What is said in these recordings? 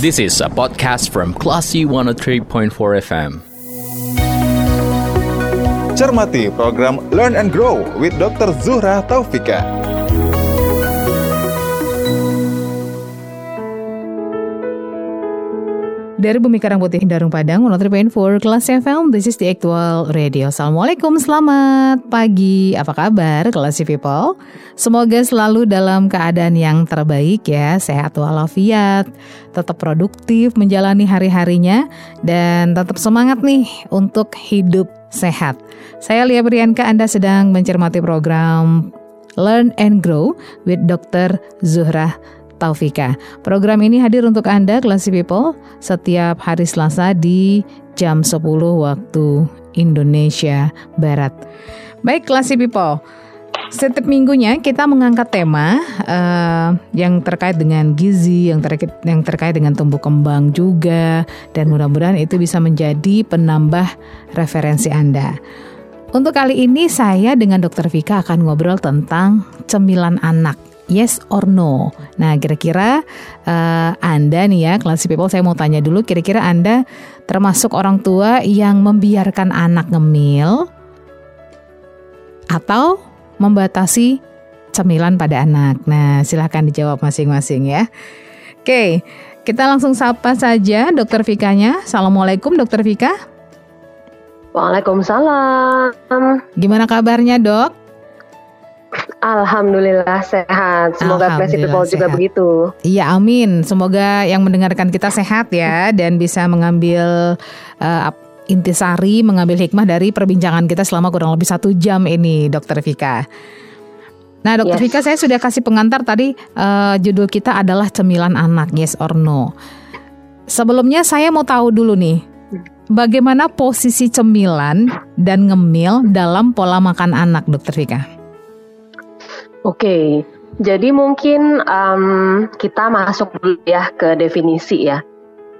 This is a podcast from Classy 103.4 FM. Cermati program Learn and Grow with Dr. Zuhra Taufika. Dari Bumi Karang Putih Darung Padang 103.4 Kelas FM This is the actual radio. Assalamualaikum Selamat pagi. Apa kabar Kelas People? Semoga selalu dalam keadaan yang terbaik ya Sehat walafiat Tetap produktif Menjalani hari-harinya Dan tetap semangat nih Untuk hidup sehat. Saya Lia Brianka Anda sedang mencermati program Learn and Grow with Dr. Zuhra Taufika. Program ini hadir untuk Anda, Classy People, setiap hari Selasa di jam 10 waktu Indonesia Barat. Baik, Classy People. Setiap minggunya kita mengangkat tema uh, yang terkait dengan gizi, yang terkait yang terkait dengan tumbuh kembang juga, dan mudah-mudahan itu bisa menjadi penambah referensi Anda. Untuk kali ini saya dengan Dr. Vika akan ngobrol tentang cemilan anak yes or no. Nah, kira-kira uh, Anda nih ya, classy people, saya mau tanya dulu, kira-kira Anda termasuk orang tua yang membiarkan anak ngemil atau membatasi cemilan pada anak? Nah, silahkan dijawab masing-masing ya. Oke, kita langsung sapa saja Dokter Fikanya. Assalamualaikum Dokter Vika. Waalaikumsalam. Gimana kabarnya dok? Alhamdulillah sehat. Semoga Classy People sehat. juga begitu. Iya, amin. Semoga yang mendengarkan kita sehat ya dan bisa mengambil uh, intisari, mengambil hikmah dari perbincangan kita selama kurang lebih satu jam ini, Dokter Vika. Nah, Dokter yes. Vika, saya sudah kasih pengantar tadi uh, judul kita adalah cemilan anak, yes or no. Sebelumnya saya mau tahu dulu nih, bagaimana posisi cemilan dan ngemil dalam pola makan anak, Dokter Vika? Oke, jadi mungkin um, kita masuk dulu ya ke definisi ya.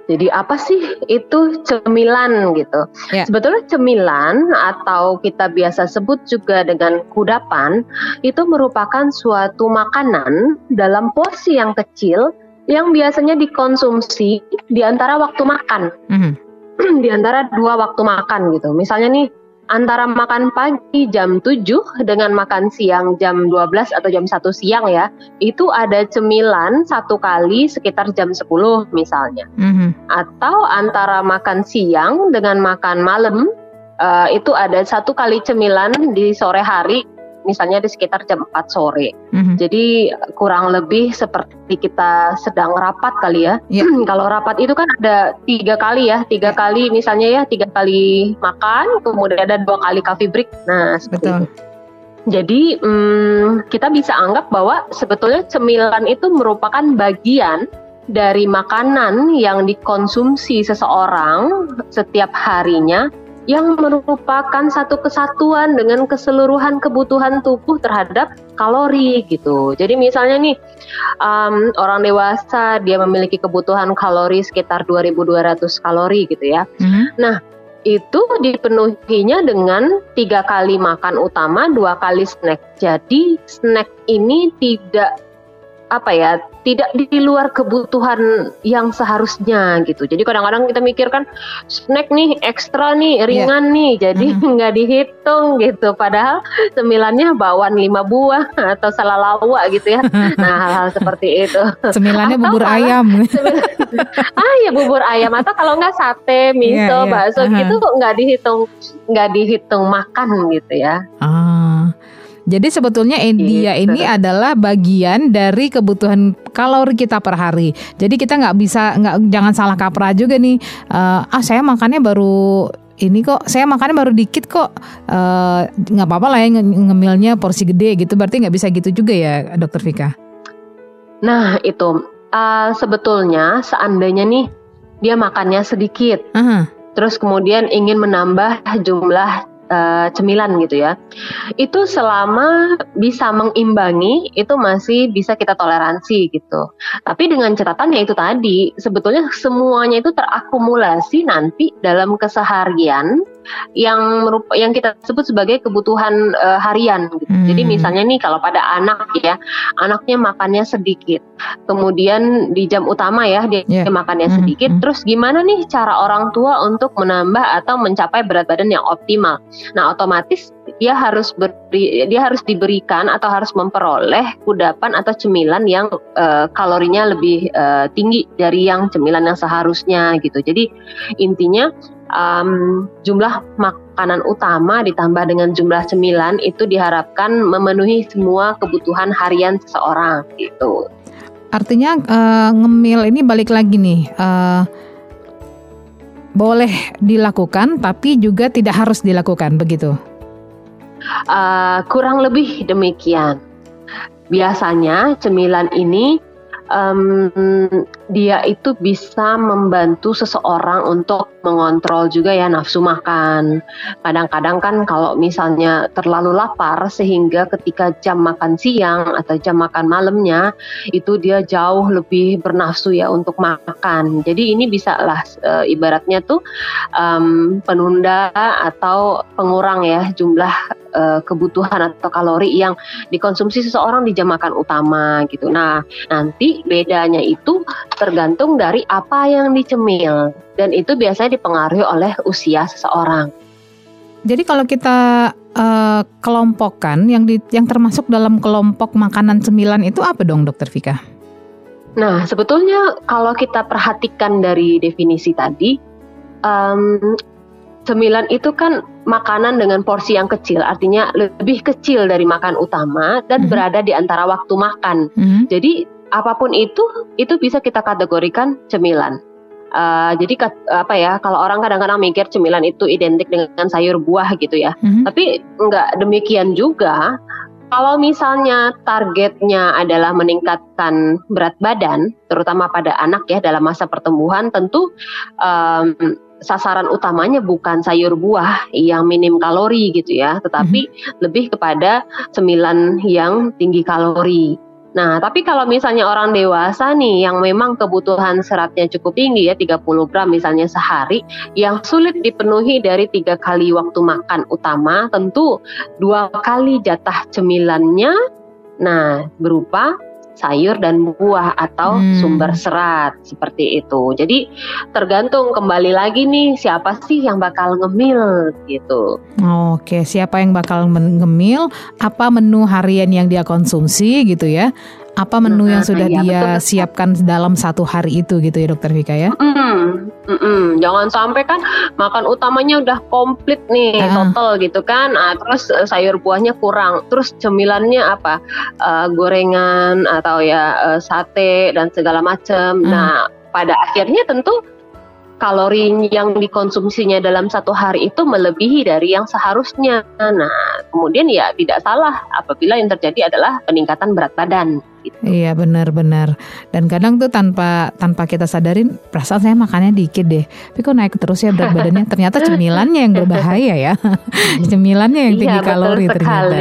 Jadi apa sih itu cemilan gitu? Yeah. Sebetulnya cemilan atau kita biasa sebut juga dengan kudapan itu merupakan suatu makanan dalam porsi yang kecil yang biasanya dikonsumsi di antara waktu makan. Mm -hmm. di antara dua waktu makan gitu. Misalnya nih antara makan pagi jam 7 dengan makan siang jam 12 atau jam 1 siang ya, itu ada cemilan satu kali sekitar jam 10 misalnya. Mm-hmm. Atau antara makan siang dengan makan malam, uh, itu ada satu kali cemilan di sore hari misalnya di sekitar jam 4 sore. Mm-hmm. Jadi kurang lebih seperti kita sedang rapat kali ya. Yeah. Kalau rapat itu kan ada tiga kali ya, tiga yeah. kali misalnya ya tiga kali makan, kemudian ada dua kali coffee break. Nah seperti Betul. itu. Jadi hmm, kita bisa anggap bahwa sebetulnya cemilan itu merupakan bagian dari makanan yang dikonsumsi seseorang setiap harinya yang merupakan satu kesatuan dengan keseluruhan kebutuhan tubuh terhadap kalori gitu. Jadi misalnya nih um, orang dewasa dia memiliki kebutuhan kalori sekitar 2.200 kalori gitu ya. Mm-hmm. Nah itu dipenuhinya dengan tiga kali makan utama, dua kali snack. Jadi snack ini tidak apa ya tidak di luar kebutuhan yang seharusnya gitu. Jadi kadang-kadang kita mikirkan snack nih ekstra nih iya. ringan yeah. nih, jadi mm-hmm. nggak mm-hmm. dihitung gitu. Padahal sembilannya bawaan lima buah atau salah lawa gitu ya. nah hal-hal seperti itu. Sembilannya bubur malah, ayam. ah ya bubur ayam atau kalau nggak sate, miso, yeah, yeah. bakso uh-huh. gitu nggak dihitung nggak dihitung makan gitu ya. Ah. Jadi sebetulnya dia gitu. ini adalah bagian dari kebutuhan kalori kita per hari. Jadi kita nggak bisa nggak jangan salah kaprah juga nih. Uh, ah saya makannya baru ini kok saya makannya baru dikit kok eh, nggak uh, apa-apa lah ya ngemilnya porsi gede gitu berarti nggak bisa gitu juga ya dokter Vika nah itu uh, sebetulnya seandainya nih dia makannya sedikit uh -huh. terus kemudian ingin menambah jumlah uh, cemilan gitu ya. Itu selama bisa mengimbangi itu masih bisa kita toleransi gitu. Tapi dengan catatannya itu tadi sebetulnya semuanya itu terakumulasi nanti dalam keseharian yang merupa, yang kita sebut sebagai kebutuhan uh, harian. Gitu. Hmm. Jadi misalnya nih kalau pada anak ya, anaknya makannya sedikit, kemudian di jam utama ya dia yeah. makannya hmm. sedikit, hmm. terus gimana nih cara orang tua untuk menambah atau mencapai berat badan yang optimal? Nah otomatis dia harus beri, dia harus diberikan atau harus memperoleh kudapan atau cemilan yang uh, kalorinya lebih uh, tinggi dari yang cemilan yang seharusnya gitu. Jadi intinya um, jumlah makanan utama ditambah dengan jumlah cemilan itu diharapkan memenuhi semua kebutuhan harian seseorang gitu. Artinya uh, ngemil ini balik lagi nih. Uh, boleh dilakukan tapi juga tidak harus dilakukan begitu. Uh, kurang lebih demikian. Biasanya cemilan ini um, dia itu bisa membantu seseorang untuk mengontrol juga ya nafsu makan. Kadang-kadang kan kalau misalnya terlalu lapar sehingga ketika jam makan siang atau jam makan malamnya itu dia jauh lebih bernafsu ya untuk makan. Jadi ini bisa lah e, ibaratnya tuh um, penunda atau pengurang ya jumlah e, kebutuhan atau kalori yang dikonsumsi seseorang di jam makan utama gitu. Nah nanti bedanya itu tergantung dari apa yang dicemil dan itu biasanya dipengaruhi oleh usia seseorang. Jadi kalau kita uh, kelompokkan yang di, yang termasuk dalam kelompok makanan cemilan itu apa dong Dokter Vika? Nah sebetulnya kalau kita perhatikan dari definisi tadi, um, cemilan itu kan makanan dengan porsi yang kecil, artinya lebih kecil dari makan utama dan mm -hmm. berada di antara waktu makan. Mm -hmm. Jadi apa pun itu itu bisa kita kategorikan cemilan. Uh, jadi apa ya kalau orang kadang-kadang mikir cemilan itu identik dengan sayur buah gitu ya. Mm-hmm. Tapi enggak demikian juga. Kalau misalnya targetnya adalah meningkatkan berat badan, terutama pada anak ya dalam masa pertumbuhan, tentu um, sasaran utamanya bukan sayur buah yang minim kalori gitu ya, tetapi mm-hmm. lebih kepada cemilan yang tinggi kalori. Nah, tapi kalau misalnya orang dewasa nih yang memang kebutuhan seratnya cukup tinggi ya 30 gram misalnya sehari yang sulit dipenuhi dari tiga kali waktu makan utama tentu dua kali jatah cemilannya nah berupa sayur dan buah atau hmm. sumber serat seperti itu. Jadi tergantung kembali lagi nih siapa sih yang bakal ngemil gitu. Oke, siapa yang bakal ngemil, apa menu harian yang dia konsumsi gitu ya apa menu yang sudah iya, dia betul, siapkan dalam satu hari itu gitu ya dokter Vika ya? Mm, mm, mm. Jangan sampai kan makan utamanya udah komplit nih uh. total gitu kan, nah, terus uh, sayur buahnya kurang, terus cemilannya apa uh, gorengan atau ya uh, sate dan segala macam. Uh. Nah pada akhirnya tentu kalori yang dikonsumsinya dalam satu hari itu melebihi dari yang seharusnya. Nah, kemudian ya tidak salah apabila yang terjadi adalah peningkatan berat badan. Gitu. Iya benar-benar. Dan kadang tuh tanpa tanpa kita sadarin perasaan saya makannya dikit deh. Tapi kok naik terus ya berat badannya? Ternyata cemilannya yang berbahaya ya. cemilannya yang tinggi iya, kalori betul ternyata.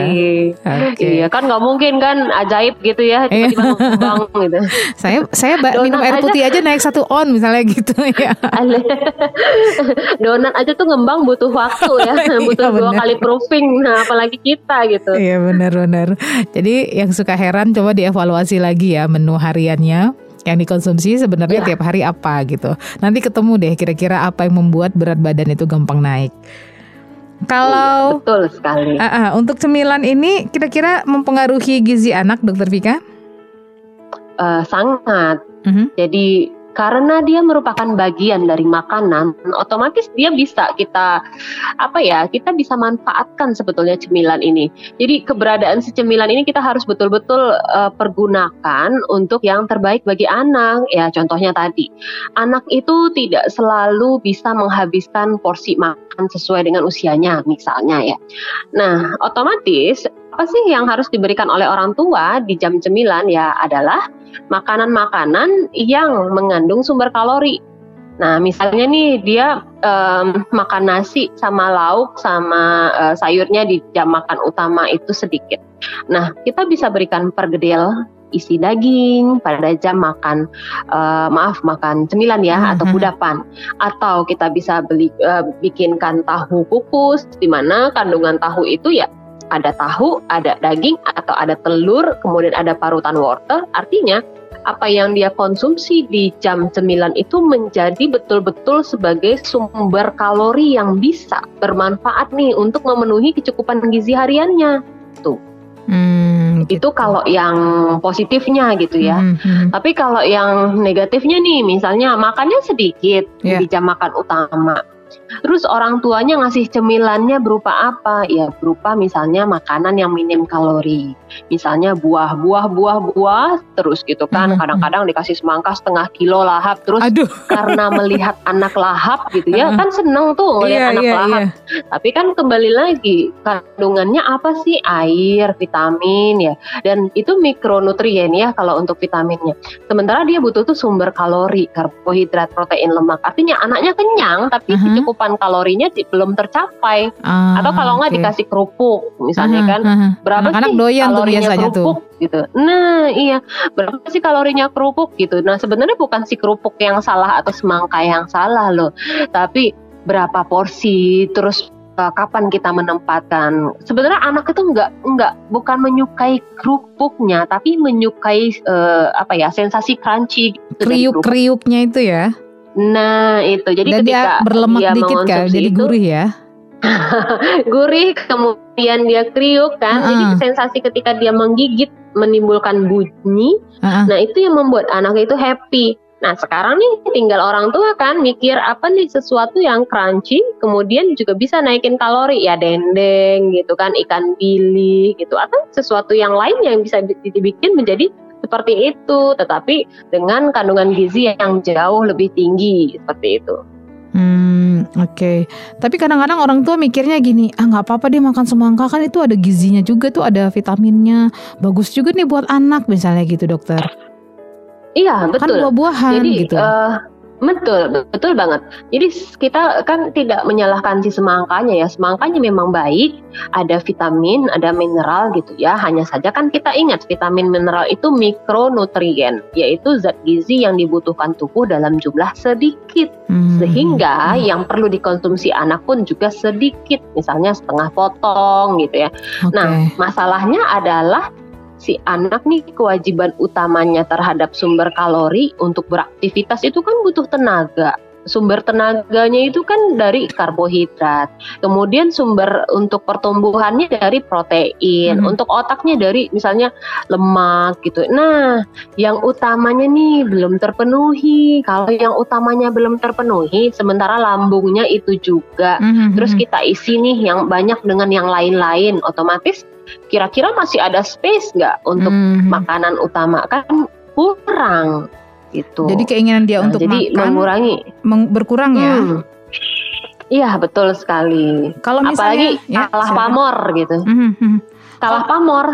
Okay. Iya kan nggak mungkin kan ajaib gitu ya iya. tiba-tiba gitu. saya saya minum air putih aja. aja naik satu on misalnya gitu ya. Donat aja tuh ngembang butuh waktu ya, iya, butuh iya, dua kali proofing. Nah apalagi kita gitu. Iya benar-benar. Jadi yang suka heran coba dievaluasi evaluasi lagi ya menu hariannya yang dikonsumsi sebenarnya ya. tiap hari apa gitu. Nanti ketemu deh kira-kira apa yang membuat berat badan itu gampang naik. Kalau iya, betul sekali. Uh, uh, untuk cemilan ini kira-kira mempengaruhi gizi anak, Dokter Vika? Uh, sangat. Uh mhm. -huh. Jadi karena dia merupakan bagian dari makanan, otomatis dia bisa kita apa ya, kita bisa manfaatkan sebetulnya cemilan ini. Jadi keberadaan si cemilan ini kita harus betul-betul uh, pergunakan untuk yang terbaik bagi anak. Ya, contohnya tadi, anak itu tidak selalu bisa menghabiskan porsi makan sesuai dengan usianya, misalnya ya. Nah, otomatis apa sih yang harus diberikan oleh orang tua di jam cemilan ya adalah makanan-makanan yang mengandung sumber kalori. Nah, misalnya nih dia um, makan nasi sama lauk sama uh, sayurnya di jam makan utama itu sedikit. Nah, kita bisa berikan pergedel isi daging pada jam makan uh, maaf makan cemilan ya hmm. atau mhm. kudapan atau kita bisa beli uh, bikinkan tahu kukus di mana kandungan tahu itu ya ada tahu, ada daging atau ada telur, kemudian ada parutan wortel. Artinya apa yang dia konsumsi di jam cemilan itu menjadi betul-betul sebagai sumber kalori yang bisa bermanfaat nih untuk memenuhi kecukupan gizi hariannya. Tuh. Hmm, gitu. Itu kalau yang positifnya gitu ya. Hmm, hmm. Tapi kalau yang negatifnya nih, misalnya makannya sedikit yeah. di jam makan utama Terus orang tuanya ngasih cemilannya berupa apa? Ya berupa misalnya makanan yang minim kalori. Misalnya buah, buah, buah, buah terus gitu kan. Mm-hmm. Kadang-kadang dikasih semangka setengah kilo lahap terus Aduh. karena melihat anak lahap gitu ya kan seneng tuh melihat yeah, anak yeah, lahap. Yeah. Tapi kan kembali lagi kandungannya apa sih? Air, vitamin ya. Dan itu mikronutrien ya kalau untuk vitaminnya. Sementara dia butuh tuh sumber kalori, karbohidrat, protein, lemak. Artinya anaknya kenyang tapi uh-huh kecukupan kalorinya di, belum tercapai. Ah, Atau kalau nggak okay. dikasih kerupuk misalnya uh-huh, kan, uh-huh. berapa Anak-anak sih doyan kalorinya tuh kerupuk tuh. gitu. Nah, iya, berapa sih kalorinya kerupuk gitu. Nah, sebenarnya bukan si kerupuk yang salah atau semangka yang salah loh, tapi berapa porsi terus uh, kapan kita menempatkan. Sebenarnya anak itu nggak nggak bukan menyukai kerupuknya, tapi menyukai uh, apa ya sensasi crunchy. Gitu Kriuk-kriuknya itu ya. Nah itu jadi Dan ketika dia berlemak dia dikit kan, jadi gurih ya. gurih kemudian dia kriuk kan, uh -uh. jadi sensasi ketika dia menggigit menimbulkan bunyi. Uh -uh. Nah itu yang membuat anak itu happy. Nah sekarang nih tinggal orang tua kan mikir apa nih sesuatu yang crunchy, kemudian juga bisa naikin kalori ya dendeng gitu kan, ikan bili gitu atau sesuatu yang lain yang bisa dibikin menjadi seperti itu, tetapi dengan kandungan gizi yang jauh lebih tinggi seperti itu. Hmm, oke. Okay. Tapi kadang-kadang orang tua mikirnya gini, ah nggak apa-apa dia makan semangka kan itu ada gizinya juga tuh, ada vitaminnya, bagus juga nih buat anak misalnya gitu dokter. Iya betul. Kan buah-buahan Jadi, gitu. Uh, Betul, betul banget. Jadi kita kan tidak menyalahkan si semangkanya ya. Semangkanya memang baik, ada vitamin, ada mineral gitu ya. Hanya saja kan kita ingat vitamin mineral itu mikronutrien, yaitu zat gizi yang dibutuhkan tubuh dalam jumlah sedikit. Hmm. Sehingga yang perlu dikonsumsi anak pun juga sedikit, misalnya setengah potong gitu ya. Okay. Nah, masalahnya adalah si anak nih kewajiban utamanya terhadap sumber kalori untuk beraktivitas itu kan butuh tenaga. Sumber tenaganya itu kan dari karbohidrat. Kemudian sumber untuk pertumbuhannya dari protein, hmm. untuk otaknya dari misalnya lemak gitu. Nah, yang utamanya nih belum terpenuhi. Kalau yang utamanya belum terpenuhi, sementara lambungnya itu juga. Hmm. Terus kita isi nih yang banyak dengan yang lain-lain, otomatis kira-kira masih ada space nggak untuk hmm. makanan utama kan kurang gitu. Jadi keinginan dia nah, untuk jadi makan mengurangi meng berkurang ya. Hmm. Iya betul sekali. Kalau misalnya apalagi ya, kalah siapa? pamor gitu. Mm -hmm. Kalah oh. pamor.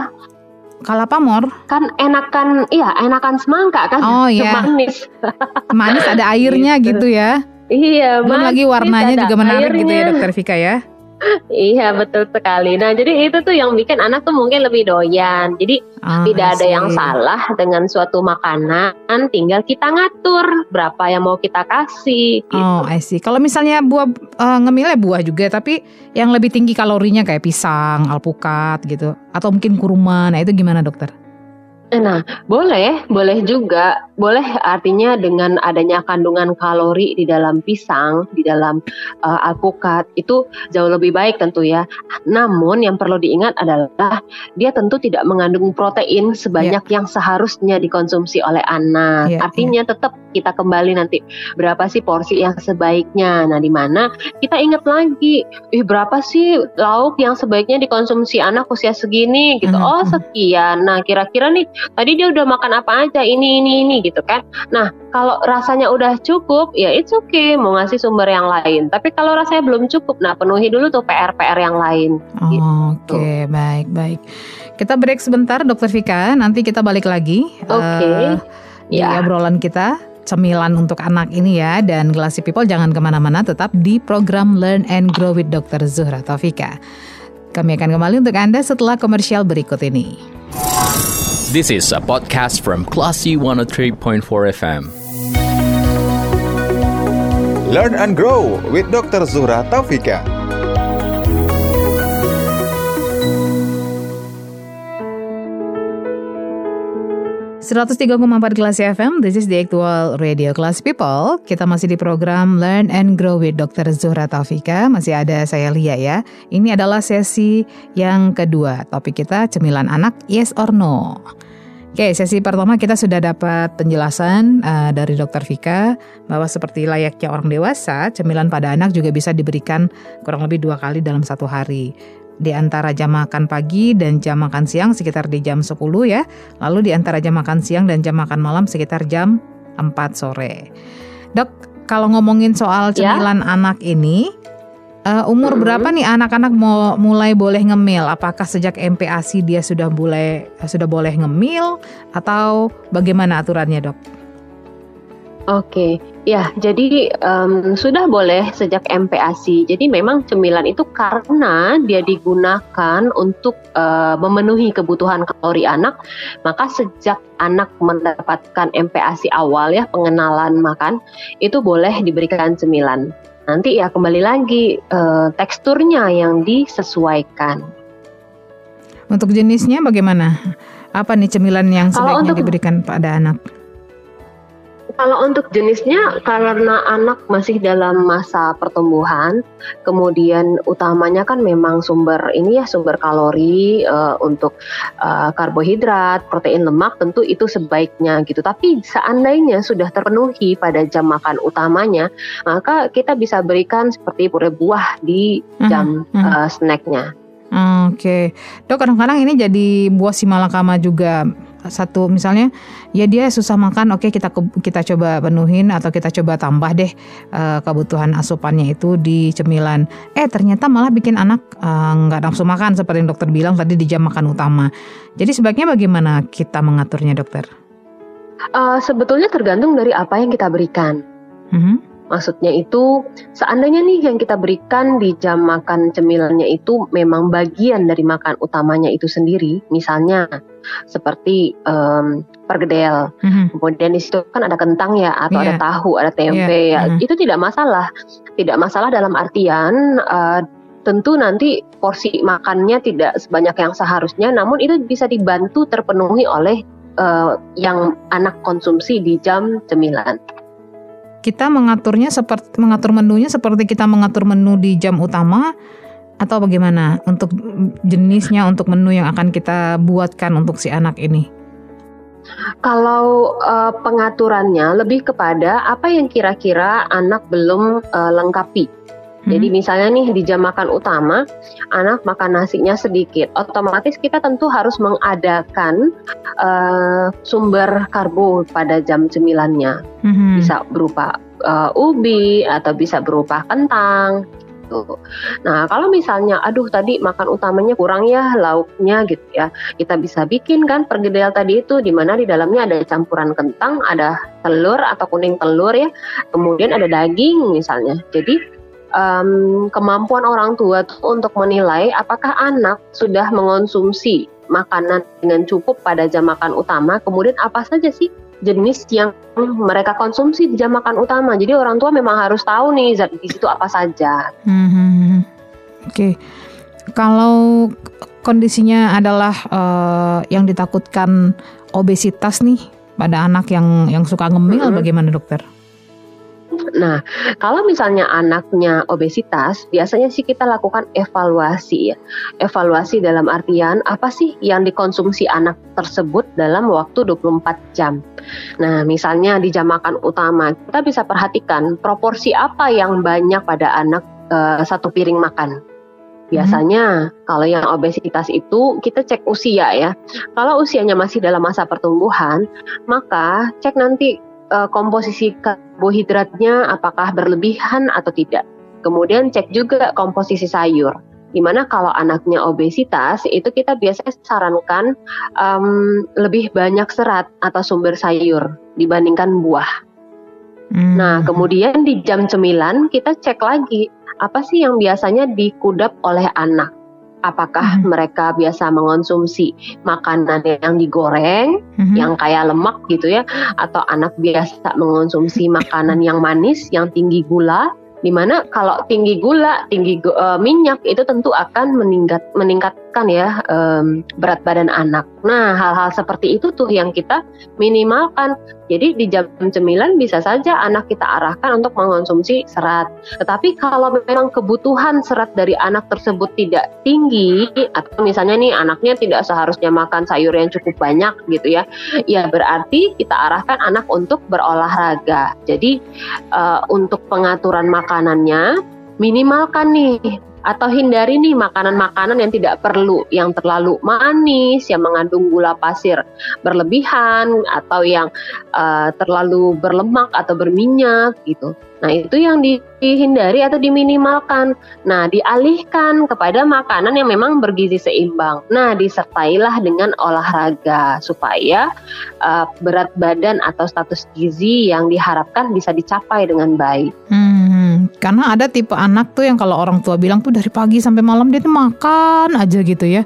Kalah pamor. Kan enakan iya enakan semangka kan. Oh iya. Manis. manis ada airnya gitu, gitu ya. Iya. Belum lagi warnanya juga menarik airnya. gitu ya Dokter Vika ya iya betul sekali. Nah jadi itu tuh yang bikin anak tuh mungkin lebih doyan. Jadi oh, tidak ada yang salah dengan suatu makanan, tinggal kita ngatur berapa yang mau kita kasih. Gitu. Oh I see. Kalau misalnya buah uh, ngemilnya buah juga, tapi yang lebih tinggi kalorinya kayak pisang, alpukat gitu, atau mungkin kurma. Nah itu gimana dokter? Nah, boleh, boleh juga. Boleh artinya dengan adanya kandungan kalori di dalam pisang, di dalam uh, alpukat itu jauh lebih baik tentu ya. Namun yang perlu diingat adalah dia tentu tidak mengandung protein sebanyak yeah. yang seharusnya dikonsumsi oleh anak. Yeah, artinya yeah. tetap kita kembali nanti berapa sih porsi yang sebaiknya. Nah, di mana kita ingat lagi, ih berapa sih lauk yang sebaiknya dikonsumsi anak usia segini gitu. Mm -hmm. Oh, sekian. Nah, kira-kira nih tadi dia udah makan apa aja ini ini ini gitu kan nah kalau rasanya udah cukup ya it's okay mau ngasih sumber yang lain tapi kalau rasanya belum cukup nah penuhi dulu tuh PR PR yang lain oh, gitu. oke okay, baik baik kita break sebentar dokter Vika nanti kita balik lagi oke okay. uh, ya. obrolan kita cemilan untuk anak ini ya dan Classy People jangan ke mana-mana tetap di program Learn and Grow with Dr. Zuhra Taufika. Kami akan kembali untuk Anda setelah komersial berikut ini. This is a podcast from Classy 103.4 FM. Learn and Grow with Dr. Zura Taufika. 103,4 kelas FM, this is the actual radio class people. Kita masih di program Learn and Grow with Dr. Zuhra Taufika. Masih ada saya Lia ya. Ini adalah sesi yang kedua. Topik kita cemilan anak yes or no. Oke, sesi pertama kita sudah dapat penjelasan uh, dari Dr. Vika bahwa seperti layaknya orang dewasa, cemilan pada anak juga bisa diberikan kurang lebih dua kali dalam satu hari di antara jam makan pagi dan jam makan siang sekitar di jam 10 ya. Lalu di antara jam makan siang dan jam makan malam sekitar jam 4 sore. Dok, kalau ngomongin soal ya. cemilan ya. anak ini, uh, umur hmm. berapa nih anak-anak mau mulai boleh ngemil? Apakah sejak MPASI dia sudah boleh sudah boleh ngemil atau bagaimana aturannya, Dok? Oke, ya jadi um, sudah boleh sejak MPASI. Jadi memang cemilan itu karena dia digunakan untuk uh, memenuhi kebutuhan kalori anak, maka sejak anak mendapatkan MPASI awal ya pengenalan makan itu boleh diberikan cemilan. Nanti ya kembali lagi uh, teksturnya yang disesuaikan. Untuk jenisnya bagaimana? Apa nih cemilan yang sebaiknya untuk, diberikan pada anak? Kalau untuk jenisnya karena anak masih dalam masa pertumbuhan, kemudian utamanya kan memang sumber ini ya sumber kalori uh, untuk uh, karbohidrat, protein lemak tentu itu sebaiknya gitu. Tapi seandainya sudah terpenuhi pada jam makan utamanya, maka kita bisa berikan seperti puree buah di mhm, jam uh, uh, snacknya. Oke, okay. dok kadang-kadang ini jadi buah simalakama juga satu misalnya ya dia susah makan oke okay, kita kita coba penuhin atau kita coba tambah deh uh, kebutuhan asupannya itu di cemilan. Eh ternyata malah bikin anak eh, nggak uh, nafsu makan seperti yang dokter bilang tadi di jam makan utama. Jadi sebaiknya bagaimana kita mengaturnya dokter? Uh, sebetulnya tergantung dari apa yang kita berikan. Mm -hmm. Maksudnya itu seandainya nih yang kita berikan di jam makan cemilannya itu memang bagian dari makan utamanya itu sendiri, misalnya seperti um, pergedel, mm-hmm. kemudian di situ kan ada kentang ya atau yeah. ada tahu, ada tempe yeah. ya, mm-hmm. itu tidak masalah, tidak masalah dalam artian uh, tentu nanti porsi makannya tidak sebanyak yang seharusnya, namun itu bisa dibantu terpenuhi oleh uh, yang anak konsumsi di jam cemilan kita mengaturnya seperti mengatur menunya seperti kita mengatur menu di jam utama atau bagaimana untuk jenisnya untuk menu yang akan kita buatkan untuk si anak ini? Kalau uh, pengaturannya lebih kepada apa yang kira-kira anak belum uh, lengkapi. Jadi hmm. misalnya nih di jam makan utama, anak makan nasinya sedikit, otomatis kita tentu harus mengadakan uh, sumber karbo pada jam cemilannya. Hmm. Bisa berupa uh, ubi atau bisa berupa kentang. Gitu. Nah, kalau misalnya, aduh tadi makan utamanya kurang ya lauknya gitu ya, kita bisa bikin kan pergedel tadi itu di mana di dalamnya ada campuran kentang, ada telur atau kuning telur ya, kemudian ada daging misalnya. Jadi um, kemampuan orang tua tuh untuk menilai apakah anak sudah mengonsumsi makanan dengan cukup pada jam makan utama, kemudian apa saja sih jenis yang mereka konsumsi di jam makan utama. Jadi orang tua memang harus tahu nih zat gizi itu apa saja. Hmm, hmm, hmm. Oke, okay. kalau kondisinya adalah uh, yang ditakutkan obesitas nih pada anak yang yang suka ngemil, -hmm. bagaimana dokter? Nah, kalau misalnya anaknya obesitas, biasanya sih kita lakukan evaluasi ya. Evaluasi dalam artian apa sih yang dikonsumsi anak tersebut dalam waktu 24 jam. Nah, misalnya di jam makan utama, kita bisa perhatikan proporsi apa yang banyak pada anak uh, satu piring makan. Biasanya hmm. kalau yang obesitas itu kita cek usia ya. Kalau usianya masih dalam masa pertumbuhan, maka cek nanti uh, komposisi karbohidratnya apakah berlebihan atau tidak. Kemudian cek juga komposisi sayur. Di mana kalau anaknya obesitas itu kita biasanya sarankan um, lebih banyak serat atau sumber sayur dibandingkan buah. Hmm. Nah, kemudian di jam cemilan kita cek lagi apa sih yang biasanya dikudap oleh anak. Apakah hmm. mereka biasa mengonsumsi makanan yang digoreng, hmm. yang kayak lemak gitu ya, atau anak biasa mengonsumsi makanan yang manis, yang tinggi gula, Di mana kalau tinggi gula, tinggi uh, minyak itu tentu akan meningkat meningkatkan ya um, berat badan anak. Nah hal-hal seperti itu tuh yang kita minimalkan. Jadi di jam cemilan bisa saja anak kita arahkan untuk mengonsumsi serat. Tetapi kalau memang kebutuhan serat dari anak tersebut tidak tinggi atau misalnya nih anaknya tidak seharusnya makan sayur yang cukup banyak gitu ya, ya berarti kita arahkan anak untuk berolahraga. Jadi uh, untuk pengaturan makanannya minimalkan nih atau hindari nih makanan-makanan yang tidak perlu, yang terlalu manis, yang mengandung gula pasir berlebihan atau yang uh, terlalu berlemak atau berminyak gitu. Nah, itu yang dihindari atau diminimalkan. Nah, dialihkan kepada makanan yang memang bergizi seimbang. Nah, disertailah dengan olahraga supaya uh, berat badan atau status gizi yang diharapkan bisa dicapai dengan baik. Hmm, karena ada tipe anak tuh yang kalau orang tua bilang tuh dari pagi sampai malam dia tuh makan aja gitu ya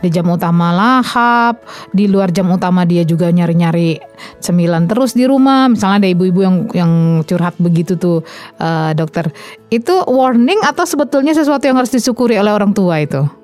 di jam utama lahap, di luar jam utama dia juga nyari-nyari cemilan terus di rumah. Misalnya ada ibu-ibu yang yang curhat begitu tuh uh, dokter. Itu warning atau sebetulnya sesuatu yang harus disyukuri oleh orang tua itu?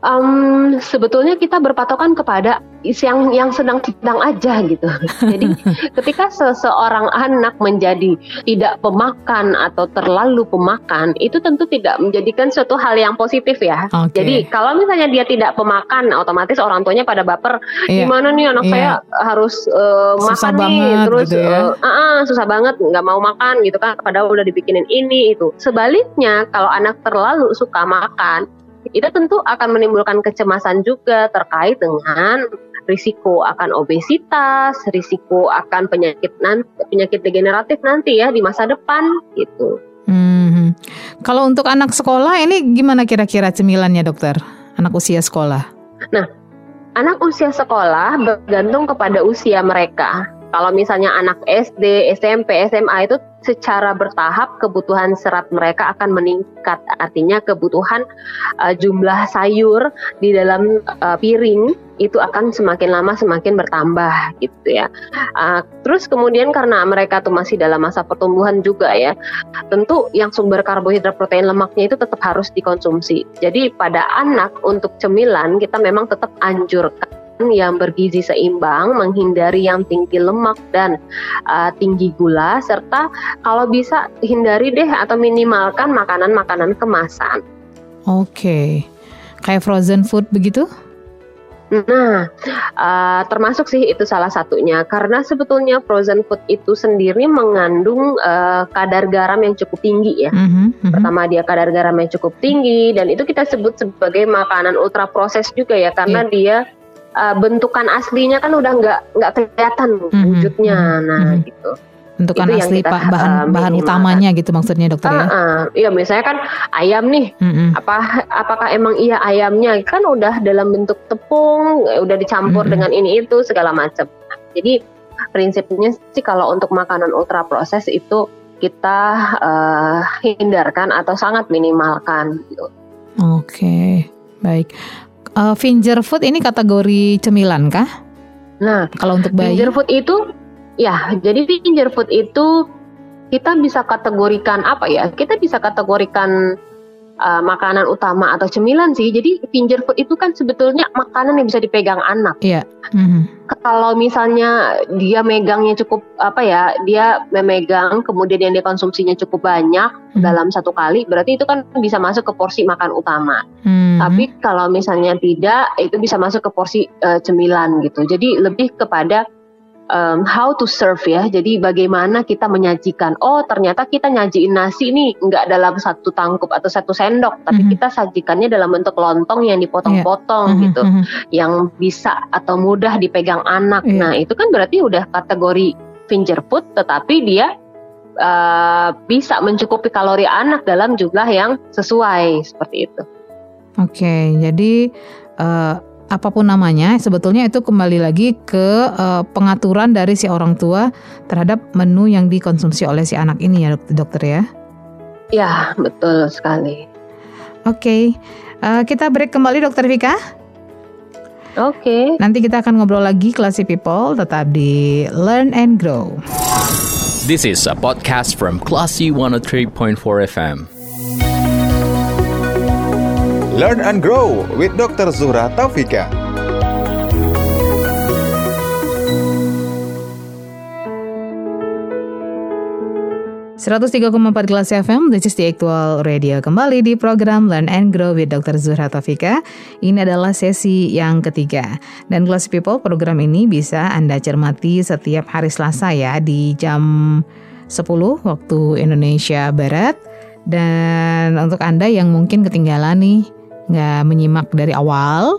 Um, sebetulnya kita berpatokan kepada yang yang sedang sedang aja gitu. Jadi ketika seseorang anak menjadi tidak pemakan atau terlalu pemakan, itu tentu tidak menjadikan suatu hal yang positif ya. Okay. Jadi kalau misalnya dia tidak pemakan, otomatis orang tuanya pada baper, yeah. gimana nih anak yeah. saya harus uh, makan nih, terus gitu ya. uh, uh, susah banget nggak mau makan gitu kan, padahal udah dibikinin ini itu. Sebaliknya kalau anak terlalu suka makan itu tentu akan menimbulkan kecemasan juga terkait dengan risiko akan obesitas, risiko akan penyakit nanti, penyakit degeneratif nanti ya di masa depan gitu. Hmm. Kalau untuk anak sekolah ini gimana kira-kira cemilannya dokter? Anak usia sekolah? Nah, anak usia sekolah bergantung kepada usia mereka. Kalau misalnya anak SD, SMP, SMA itu secara bertahap kebutuhan serat mereka akan meningkat. Artinya kebutuhan uh, jumlah sayur di dalam uh, piring itu akan semakin lama semakin bertambah gitu ya. Uh, terus kemudian karena mereka tuh masih dalam masa pertumbuhan juga ya, tentu yang sumber karbohidrat protein lemaknya itu tetap harus dikonsumsi. Jadi pada anak untuk cemilan kita memang tetap anjurkan yang bergizi seimbang, menghindari yang tinggi lemak dan uh, tinggi gula, serta kalau bisa hindari deh atau minimalkan makanan-makanan kemasan. Oke, okay. kayak frozen food begitu? Nah, uh, termasuk sih itu salah satunya karena sebetulnya frozen food itu sendiri mengandung uh, kadar garam yang cukup tinggi ya. Mm-hmm, mm-hmm. Pertama dia kadar garam yang cukup tinggi dan itu kita sebut sebagai makanan ultra proses juga ya karena yeah. dia uh, bentukan aslinya kan udah nggak nggak kelihatan mm-hmm. wujudnya. Mhm, nah, mm-hmm. gitu. Bentukan itu asli kita, bahan uh, bahan utamanya gitu maksudnya dokter uh, ya? Uh, iya misalnya kan ayam nih, mm-hmm. apa apakah emang iya ayamnya kan udah dalam bentuk tepung, udah dicampur mm-hmm. dengan ini itu segala macam. Jadi prinsipnya sih kalau untuk makanan ultra proses itu kita uh, hindarkan atau sangat minimalkan. Gitu. Oke, okay. baik uh, finger food ini kategori cemilan kah? Nah, kalau untuk bayi finger food itu ya, jadi finger food itu kita bisa kategorikan apa ya? Kita bisa kategorikan uh, makanan utama atau cemilan sih. Jadi finger food itu kan sebetulnya makanan yang bisa dipegang anak. Iya. Mm-hmm. Kalau misalnya dia megangnya cukup apa ya, dia memegang kemudian yang dia konsumsinya cukup banyak mm-hmm. dalam satu kali, berarti itu kan bisa masuk ke porsi makan utama. Mm-hmm. Tapi kalau misalnya tidak, itu bisa masuk ke porsi uh, cemilan gitu. Jadi lebih kepada um, how to serve ya. Jadi bagaimana kita menyajikan. Oh ternyata kita nyajiin nasi ini nggak dalam satu tangkup atau satu sendok, tapi mm -hmm. kita sajikannya dalam bentuk lontong yang dipotong-potong yeah. gitu, mm -hmm. yang bisa atau mudah dipegang anak. Yeah. Nah itu kan berarti udah kategori finger food, tetapi dia uh, bisa mencukupi kalori anak dalam jumlah yang sesuai seperti itu. Oke, okay, jadi uh, apa pun namanya, sebetulnya itu kembali lagi ke uh, pengaturan dari si orang tua terhadap menu yang dikonsumsi oleh si anak ini ya dokter ya. Ya betul sekali. Oke, okay. uh, kita break kembali dokter Vika. Oke. Okay. Nanti kita akan ngobrol lagi Classy People tetap di Learn and Grow. This is a podcast from Classy 103.4 FM. Learn and Grow with Dr. Zuhra Taufika. empat kelas FM, this is the actual radio. Kembali di program Learn and Grow with Dr. Zuhra Taufika. Ini adalah sesi yang ketiga. Dan Class People, program ini bisa Anda cermati setiap hari Selasa ya di jam 10 waktu Indonesia Barat. Dan untuk Anda yang mungkin ketinggalan nih nggak menyimak dari awal,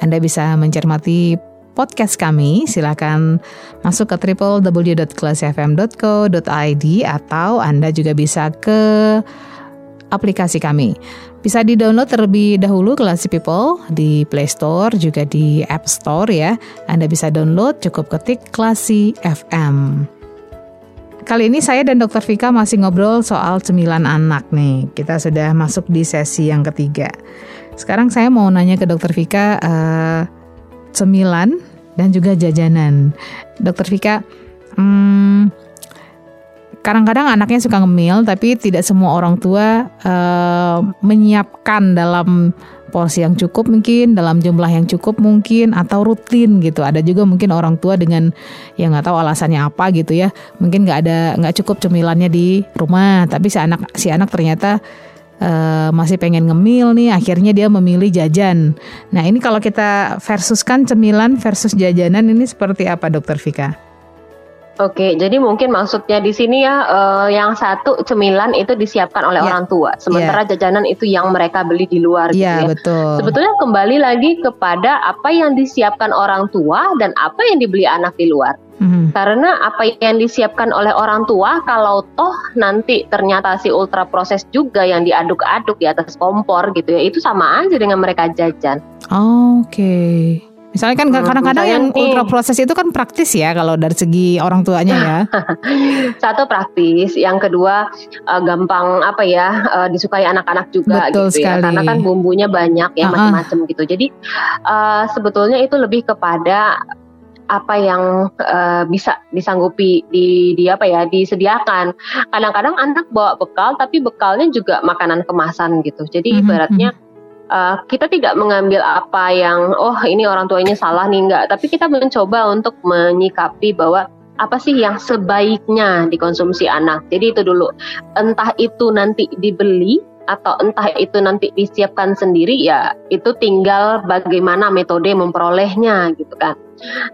Anda bisa mencermati podcast kami, silakan masuk ke www.kelasfm.co.id atau Anda juga bisa ke aplikasi kami. Bisa di-download terlebih dahulu Classy People di Play Store juga di App Store ya. Anda bisa download cukup ketik Classy FM. Kali ini saya dan Dr. Vika masih ngobrol soal cemilan anak nih. Kita sudah masuk di sesi yang ketiga. Sekarang saya mau nanya ke Dokter Vika uh, cemilan dan juga jajanan. Dokter Vika, hmm, kadang-kadang anaknya suka ngemil, tapi tidak semua orang tua uh, menyiapkan dalam porsi yang cukup mungkin dalam jumlah yang cukup mungkin atau rutin gitu ada juga mungkin orang tua dengan yang nggak tahu alasannya apa gitu ya mungkin nggak ada nggak cukup cemilannya di rumah tapi si anak si anak ternyata uh, masih pengen ngemil nih, akhirnya dia memilih jajan. Nah ini kalau kita versuskan cemilan versus jajanan ini seperti apa, Dokter Vika? Oke, jadi mungkin maksudnya di sini ya uh, yang satu cemilan itu disiapkan oleh ya. orang tua, sementara ya. jajanan itu yang mereka beli di luar. Gitu ya, gitu ya, betul. Sebetulnya kembali lagi kepada apa yang disiapkan orang tua dan apa yang dibeli anak di luar. Mm-hmm. Karena apa yang disiapkan oleh orang tua, kalau toh nanti ternyata si ultra proses juga yang diaduk-aduk di atas kompor gitu ya, itu sama aja dengan mereka jajan. Oke. Okay. Misalnya kan hmm, kadang-kadang yang nih, ultra proses itu kan praktis ya kalau dari segi orang tuanya ya. Satu praktis, yang kedua uh, gampang apa ya uh, disukai anak-anak juga Betul gitu sekali. ya. Karena kan bumbunya banyak ya uh-uh. macam-macam gitu. Jadi uh, sebetulnya itu lebih kepada apa yang uh, bisa disanggupi di, di apa ya disediakan. Kadang-kadang anak bawa bekal tapi bekalnya juga makanan kemasan gitu. Jadi mm -hmm. ibaratnya uh, kita tidak mengambil apa yang oh ini orang tuanya salah nih enggak, tapi kita mencoba untuk menyikapi bahwa apa sih yang sebaiknya dikonsumsi anak. Jadi itu dulu. Entah itu nanti dibeli atau entah itu nanti disiapkan sendiri ya itu tinggal bagaimana metode memperolehnya gitu kan.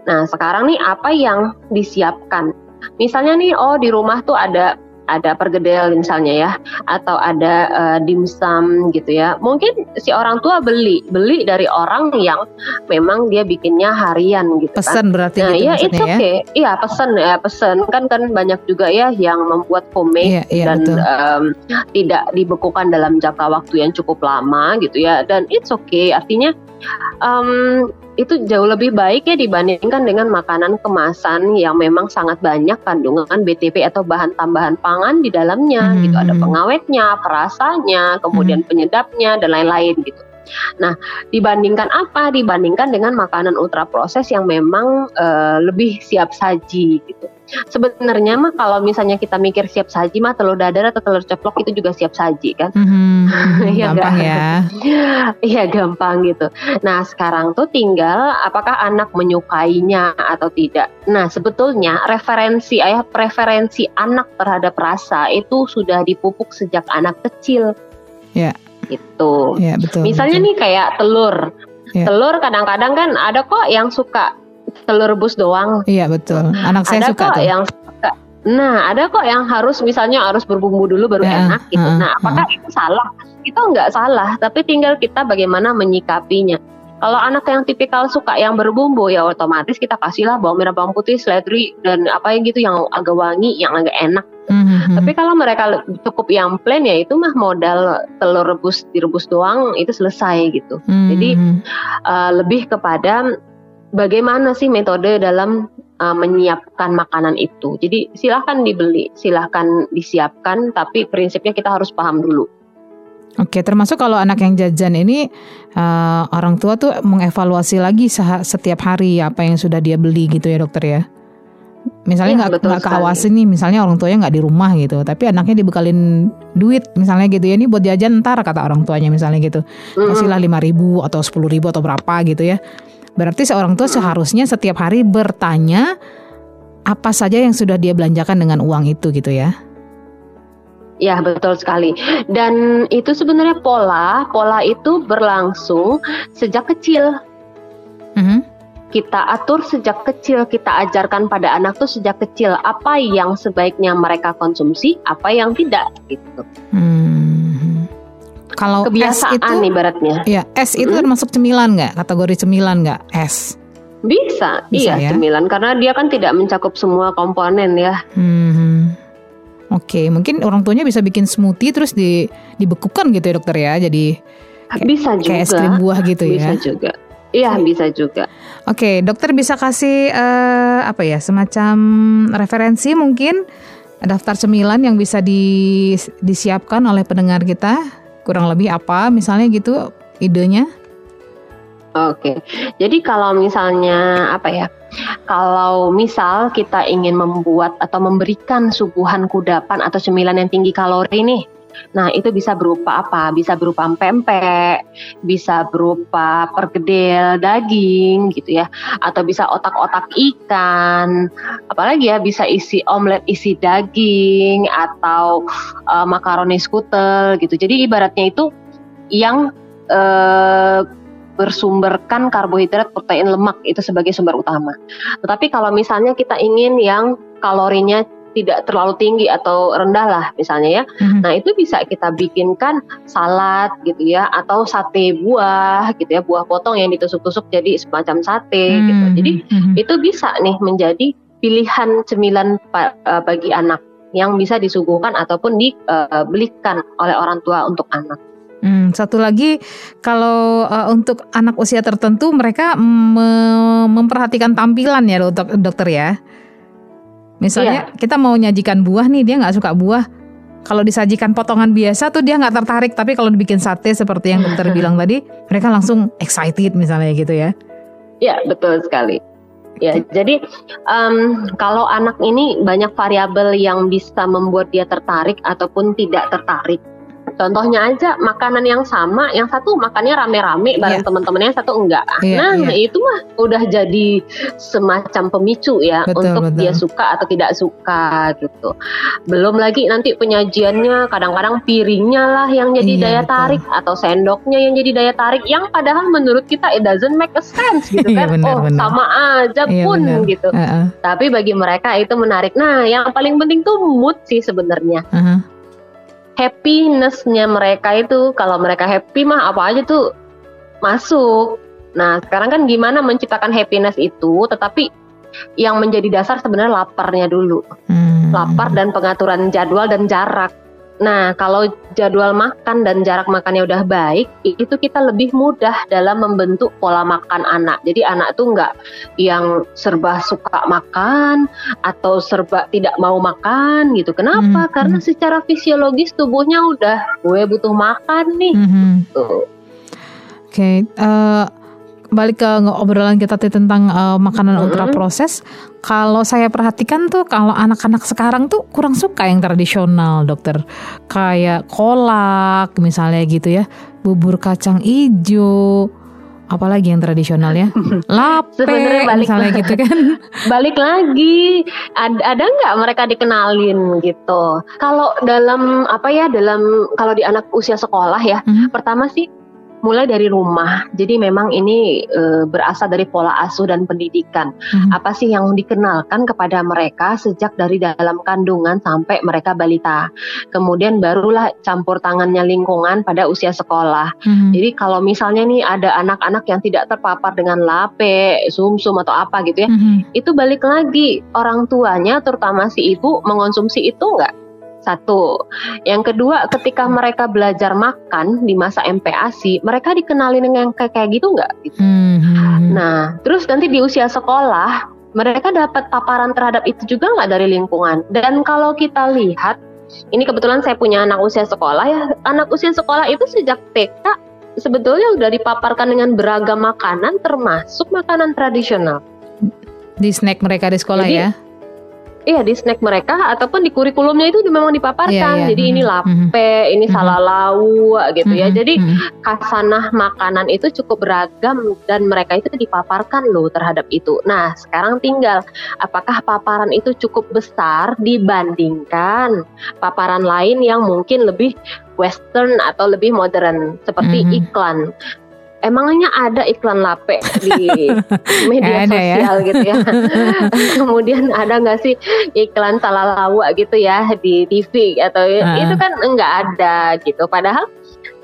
Nah, sekarang nih apa yang disiapkan? Misalnya nih oh di rumah tuh ada ada pergedel misalnya ya atau ada uh, dimsum gitu ya. Mungkin si orang tua beli beli dari orang yang memang dia bikinnya harian gitu pesan kan. berarti nah, gitu ya itu oke okay. iya pesan ya pesan kan kan banyak juga ya yang membuat homemade iya, iya, dan um, tidak dibekukan dalam jangka waktu yang cukup lama gitu ya. Dan it's okay. Artinya um, itu jauh lebih baik ya dibandingkan dengan makanan kemasan yang memang sangat banyak kandungan BTP atau bahan tambahan pangan di dalamnya hmm. gitu ada pengawetnya, perasanya, kemudian hmm. penyedapnya dan lain-lain gitu. Nah, dibandingkan apa? Dibandingkan dengan makanan ultra proses yang memang uh, lebih siap saji gitu. Sebenarnya mah kalau misalnya kita mikir siap saji mah telur dadar atau telur ceplok itu juga siap saji kan? Mm-hmm, ya gampang ya. Iya gampang gitu. Nah sekarang tuh tinggal apakah anak menyukainya atau tidak. Nah sebetulnya referensi ayah preferensi anak terhadap rasa itu sudah dipupuk sejak anak kecil. Ya. Yeah gitu. Ya, betul. Misalnya betul. nih kayak telur. Ya. Telur kadang-kadang kan ada kok yang suka telur rebus doang. Iya betul. Anak saya ada suka kok tuh. yang suka. Nah, ada kok yang harus misalnya harus berbumbu dulu baru ya, enak gitu. Uh, nah, apakah uh. itu salah? Itu enggak salah, tapi tinggal kita bagaimana menyikapinya. Kalau anak yang tipikal suka yang berbumbu ya otomatis kita kasihlah bawang merah, bawang putih, seledri dan apa yang gitu yang agak wangi, yang agak enak. Mm-hmm. Tapi kalau mereka cukup yang plain ya itu mah modal telur rebus direbus doang itu selesai gitu. Mm-hmm. Jadi uh, lebih kepada bagaimana sih metode dalam uh, menyiapkan makanan itu. Jadi silahkan dibeli, silahkan disiapkan, tapi prinsipnya kita harus paham dulu. Oke, termasuk kalau anak yang jajan ini uh, orang tua tuh mengevaluasi lagi setiap hari apa yang sudah dia beli gitu ya dokter ya. Misalnya iya, nggak ya, keawasin nih, misalnya orang tuanya nggak di rumah gitu, tapi anaknya dibekalin duit misalnya gitu ya, ini buat jajan ntar kata orang tuanya misalnya gitu, kasihlah lima ribu atau sepuluh ribu atau berapa gitu ya. Berarti seorang tua seharusnya setiap hari bertanya apa saja yang sudah dia belanjakan dengan uang itu gitu ya. Ya betul sekali. Dan itu sebenarnya pola, pola itu berlangsung sejak kecil. Mm-hmm. Kita atur sejak kecil, kita ajarkan pada anak tuh sejak kecil apa yang sebaiknya mereka konsumsi, apa yang tidak gitu. Hmm. Kalau kebiasaan itu, ibaratnya. Ya, S itu hmm? termasuk cemilan nggak? Kategori cemilan nggak? S. Bisa, Bisa iya ya? cemilan karena dia kan tidak mencakup semua komponen ya. Hmm. Oke, mungkin orang tuanya bisa bikin smoothie terus di dibekukan gitu ya dokter ya. Jadi kayak, bisa juga. Kayak es krim buah gitu bisa ya. Bisa juga. Iya, bisa juga. Oke, dokter bisa kasih uh, apa ya, semacam referensi mungkin daftar cemilan yang bisa di, disiapkan oleh pendengar kita. Kurang lebih apa misalnya gitu idenya? Oke, jadi kalau misalnya apa ya? Kalau misal kita ingin membuat atau memberikan suguhan kudapan atau cemilan yang tinggi kalori nih, nah itu bisa berupa apa? Bisa berupa pempek, bisa berupa pergedel daging gitu ya, atau bisa otak-otak ikan, apalagi ya bisa isi omelet isi daging atau uh, makaroni skutel gitu. Jadi ibaratnya itu yang uh, bersumberkan karbohidrat, protein, lemak itu sebagai sumber utama. Tetapi kalau misalnya kita ingin yang kalorinya tidak terlalu tinggi atau rendah lah misalnya ya. Mm-hmm. Nah, itu bisa kita bikinkan salad gitu ya atau sate buah gitu ya, buah potong yang ditusuk-tusuk jadi semacam sate mm-hmm. gitu. Jadi mm-hmm. itu bisa nih menjadi pilihan cemilan eh, bagi anak yang bisa disuguhkan ataupun dibelikan eh, oleh orang tua untuk anak. Hmm, satu lagi kalau uh, untuk anak usia tertentu mereka me memperhatikan tampilan ya dok dokter ya. Misalnya iya. kita mau nyajikan buah nih dia nggak suka buah. Kalau disajikan potongan biasa tuh dia nggak tertarik, tapi kalau dibikin sate seperti yang dokter bilang tadi, mereka langsung excited misalnya gitu ya. Iya betul sekali. Ya, jadi um, kalau anak ini banyak variabel yang bisa membuat dia tertarik ataupun tidak tertarik. Contohnya aja makanan yang sama, yang satu makannya rame-rame bareng yeah. teman-temannya, yang satu enggak. Yeah, nah, yeah. itu mah udah jadi semacam pemicu ya betul, untuk betul. dia suka atau tidak suka gitu. Belum lagi nanti penyajiannya kadang-kadang piringnya lah yang jadi yeah, daya betul. tarik atau sendoknya yang jadi daya tarik yang padahal menurut kita it doesn't make a sense gitu iya, kan. bener, oh, bener. sama aja yeah, pun bener. gitu. Uh -uh. Tapi bagi mereka itu menarik. Nah, yang paling penting tuh mood sih sebenarnya. Uh -huh happinessnya mereka itu kalau mereka happy mah apa aja tuh masuk. Nah sekarang kan gimana menciptakan happiness itu, tetapi yang menjadi dasar sebenarnya laparnya dulu, hmm. lapar dan pengaturan jadwal dan jarak. Nah, kalau jadwal makan dan jarak makannya udah baik, itu kita lebih mudah dalam membentuk pola makan anak. Jadi anak tuh nggak yang serba suka makan atau serba tidak mau makan gitu. Kenapa? Hmm. Karena hmm. secara fisiologis tubuhnya udah gue butuh makan nih. Hmm. Gitu. Oke. Okay. Uh, eh, balik ke obrolan kita tentang uh, makanan mm-hmm. ultra proses. Kalau saya perhatikan tuh kalau anak-anak sekarang tuh kurang suka yang tradisional, dokter. Kayak kolak misalnya gitu ya, bubur kacang ijo, apalagi yang tradisional ya lape balik misalnya lagi. gitu kan balik lagi ada ada nggak mereka dikenalin gitu kalau dalam apa ya dalam kalau di anak usia sekolah ya mm -hmm. pertama sih mulai dari rumah. Jadi memang ini e, berasal dari pola asuh dan pendidikan. Hmm. Apa sih yang dikenalkan kepada mereka sejak dari dalam kandungan sampai mereka balita. Kemudian barulah campur tangannya lingkungan pada usia sekolah. Hmm. Jadi kalau misalnya nih ada anak-anak yang tidak terpapar dengan lape, sumsum atau apa gitu ya, hmm. itu balik lagi orang tuanya terutama si ibu mengonsumsi itu enggak satu. Yang kedua, ketika mereka belajar makan di masa MPASI, mereka dikenalin dengan kayak kayak gitu nggak? Gitu. Hmm, hmm, hmm. Nah, terus nanti di usia sekolah, mereka dapat paparan terhadap itu juga nggak dari lingkungan. Dan kalau kita lihat, ini kebetulan saya punya anak usia sekolah ya. Anak usia sekolah itu sejak TK sebetulnya udah dipaparkan dengan beragam makanan, termasuk makanan tradisional. Di snack mereka di sekolah Jadi, ya? Iya di snack mereka ataupun di kurikulumnya itu memang dipaparkan. Yeah, yeah. Jadi ini mm-hmm. lape, mm-hmm. ini salalau gitu mm-hmm. ya. Jadi mm-hmm. kasanah makanan itu cukup beragam dan mereka itu dipaparkan loh terhadap itu. Nah sekarang tinggal apakah paparan itu cukup besar dibandingkan paparan lain yang mungkin lebih western atau lebih modern seperti mm-hmm. iklan emangnya ada iklan lape di media ada ya? sosial ya? gitu ya. Kemudian ada nggak sih iklan salah lawa gitu ya di TV atau uh. itu kan enggak ada gitu. Padahal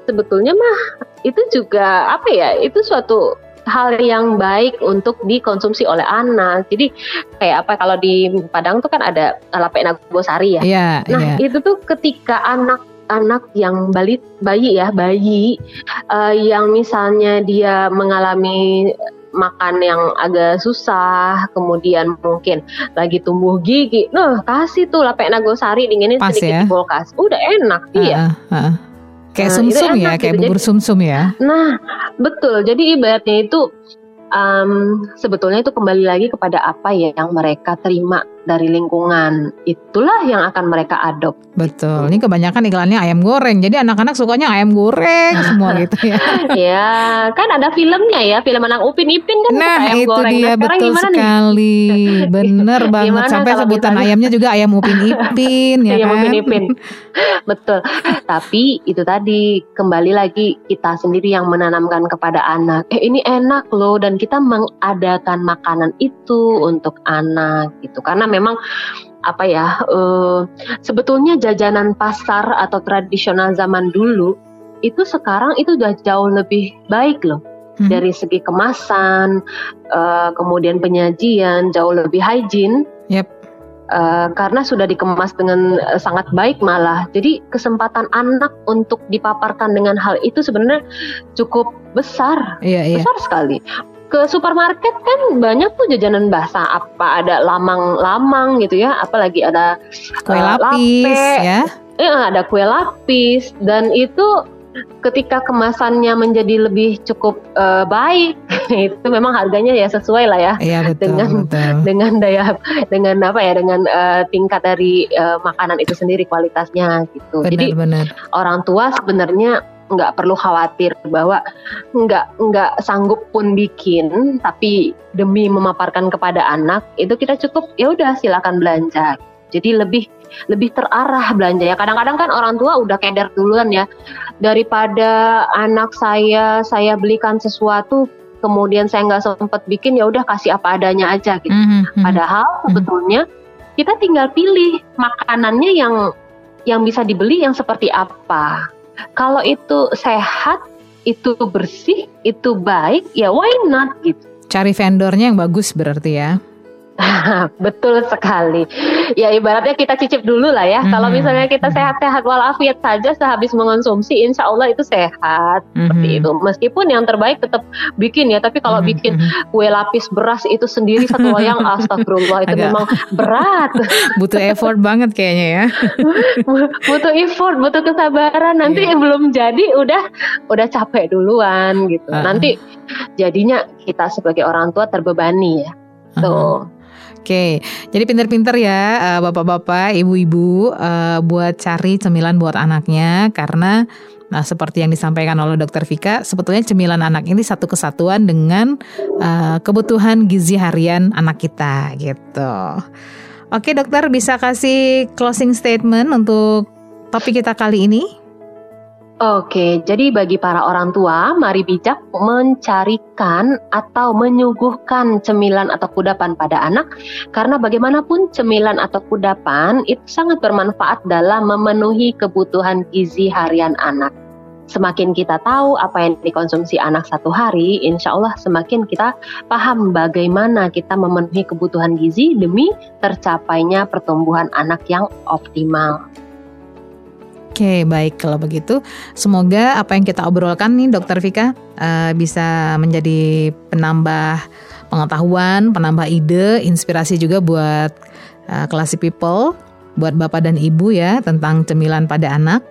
sebetulnya mah itu juga apa ya? Itu suatu hal yang baik untuk dikonsumsi oleh anak. Jadi kayak apa kalau di Padang tuh kan ada lape nagosari ya. Yeah, nah yeah. itu tuh ketika anak anak yang bayi bayi ya bayi uh, yang misalnya dia mengalami makan yang agak susah, kemudian mungkin lagi tumbuh gigi, nah kasih tuh lapek nagosari dinginin Pas sedikit ya? di kulkas, udah enak uh, iya. Uh, uh. Kayak nah, sumsum -sum ya, kayak gitu. bubur sumsum -sum ya. Nah, betul. Jadi ibaratnya itu um, sebetulnya itu kembali lagi kepada apa ya yang mereka terima dari lingkungan itulah yang akan mereka adop. Betul. Ini kebanyakan iklannya ayam goreng. Jadi anak-anak sukanya ayam goreng semua gitu ya. ya, kan ada filmnya ya, film anak Upin Ipin kan nah, ayam itu goreng. Dia, nah, betul sekali. Nih? Bener banget gimana sampai sebutan misalnya... ayamnya juga ayam Upin Ipin ya ayam kan. Upin Ipin. betul. Tapi itu tadi kembali lagi kita sendiri yang menanamkan kepada anak. Eh ini enak loh dan kita mengadakan makanan itu untuk anak gitu. Karena memang memang apa ya uh, sebetulnya jajanan pasar atau tradisional zaman dulu itu sekarang itu udah jauh lebih baik loh hmm. dari segi kemasan uh, kemudian penyajian jauh lebih hygiene yep. Uh, karena sudah dikemas dengan uh, sangat baik malah. Jadi kesempatan anak untuk dipaparkan dengan hal itu sebenarnya cukup besar, iya, iya. besar sekali ke supermarket kan banyak tuh jajanan basah apa ada lamang-lamang gitu ya apalagi ada kue uh, lapis lape, ya ya ada kue lapis dan itu ketika kemasannya menjadi lebih cukup uh, baik itu memang harganya ya sesuai lah ya iya, betul, dengan betul. dengan daya dengan apa ya dengan uh, tingkat dari uh, makanan itu sendiri kualitasnya gitu benar, jadi benar. orang tua sebenarnya nggak perlu khawatir bahwa nggak nggak sanggup pun bikin tapi demi memaparkan kepada anak itu kita cukup ya udah silakan belanja. Jadi lebih lebih terarah belanja ya kadang-kadang kan orang tua udah keder duluan ya. Daripada anak saya saya belikan sesuatu kemudian saya nggak sempat bikin ya udah kasih apa adanya aja gitu. Mm -hmm. padahal -hmm. sebetulnya kita tinggal pilih makanannya yang yang bisa dibeli yang seperti apa kalau itu sehat, itu bersih, itu baik, ya why not gitu. Cari vendornya yang bagus berarti ya. Betul sekali. Ya ibaratnya kita cicip dulu lah ya. Hmm. Kalau misalnya kita sehat-sehat walafiat saja sehabis mengonsumsi, insya Allah itu sehat hmm. seperti itu. Meskipun yang terbaik tetap bikin ya. Tapi kalau hmm. bikin kue lapis beras itu sendiri satu loyang, astagfirullah itu Agak. memang berat. butuh effort banget kayaknya ya. butuh effort, butuh kesabaran. Nanti yeah. belum jadi udah udah capek duluan gitu. Uh. Nanti jadinya kita sebagai orang tua terbebani ya. Tuh. Oke, jadi pinter-pinter ya eh, bapak-bapak, ibu-ibu uh, buat cari cemilan buat anaknya karena Nah, seperti yang disampaikan oleh Dokter Vika, sebetulnya cemilan anak ini satu kesatuan dengan uh, kebutuhan gizi harian anak kita, gitu. Oke, dokter bisa kasih closing statement untuk topik kita kali ini? Oke, jadi bagi para orang tua, mari bijak mencarikan atau menyuguhkan cemilan atau kudapan pada anak, karena bagaimanapun cemilan atau kudapan itu sangat bermanfaat dalam memenuhi kebutuhan gizi harian anak. Semakin kita tahu apa yang dikonsumsi anak satu hari, insya Allah semakin kita paham bagaimana kita memenuhi kebutuhan gizi demi tercapainya pertumbuhan anak yang optimal. Oke, baik kalau begitu. Semoga apa yang kita obrolkan nih Dokter Vika uh, bisa menjadi penambah pengetahuan, penambah ide, inspirasi juga buat uh, classy people, buat Bapak dan Ibu ya tentang cemilan pada anak.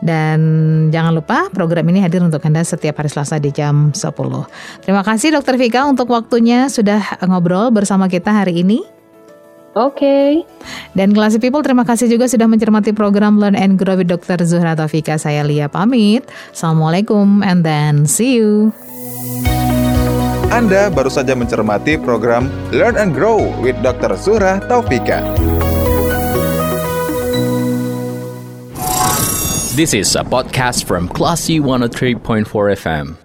Dan jangan lupa program ini hadir untuk Anda setiap hari Selasa di jam 10. Terima kasih Dokter Vika untuk waktunya sudah ngobrol bersama kita hari ini. Oke. Okay. Dan Classy People terima kasih juga sudah mencermati program Learn and Grow with Dr. Zuhra Taufika. Saya Lia pamit. Assalamualaikum and then see you. Anda baru saja mencermati program Learn and Grow with Dr. Zuhra Taufika. This is a podcast from Classy 103.4 FM.